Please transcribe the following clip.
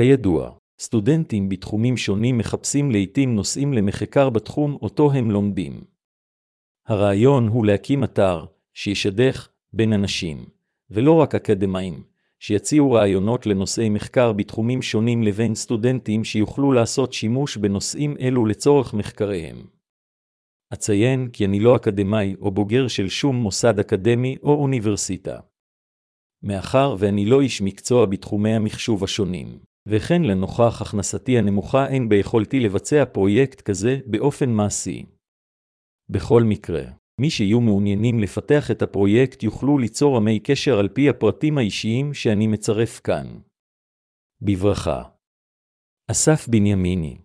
כידוע, סטודנטים בתחומים שונים מחפשים לעתים נושאים למחקר בתחום אותו הם לומדים. הרעיון הוא להקים אתר שישדך בין אנשים, ולא רק אקדמאים, שיציעו רעיונות לנושאי מחקר בתחומים שונים לבין סטודנטים שיוכלו לעשות שימוש בנושאים אלו לצורך מחקריהם. אציין כי אני לא אקדמאי או בוגר של שום מוסד אקדמי או אוניברסיטה. מאחר ואני לא איש מקצוע בתחומי המחשוב השונים, וכן לנוכח הכנסתי הנמוכה אין ביכולתי לבצע פרויקט כזה באופן מעשי. בכל מקרה, מי שיהיו מעוניינים לפתח את הפרויקט יוכלו ליצור עמי קשר על פי הפרטים האישיים שאני מצרף כאן. בברכה. אסף בנימיני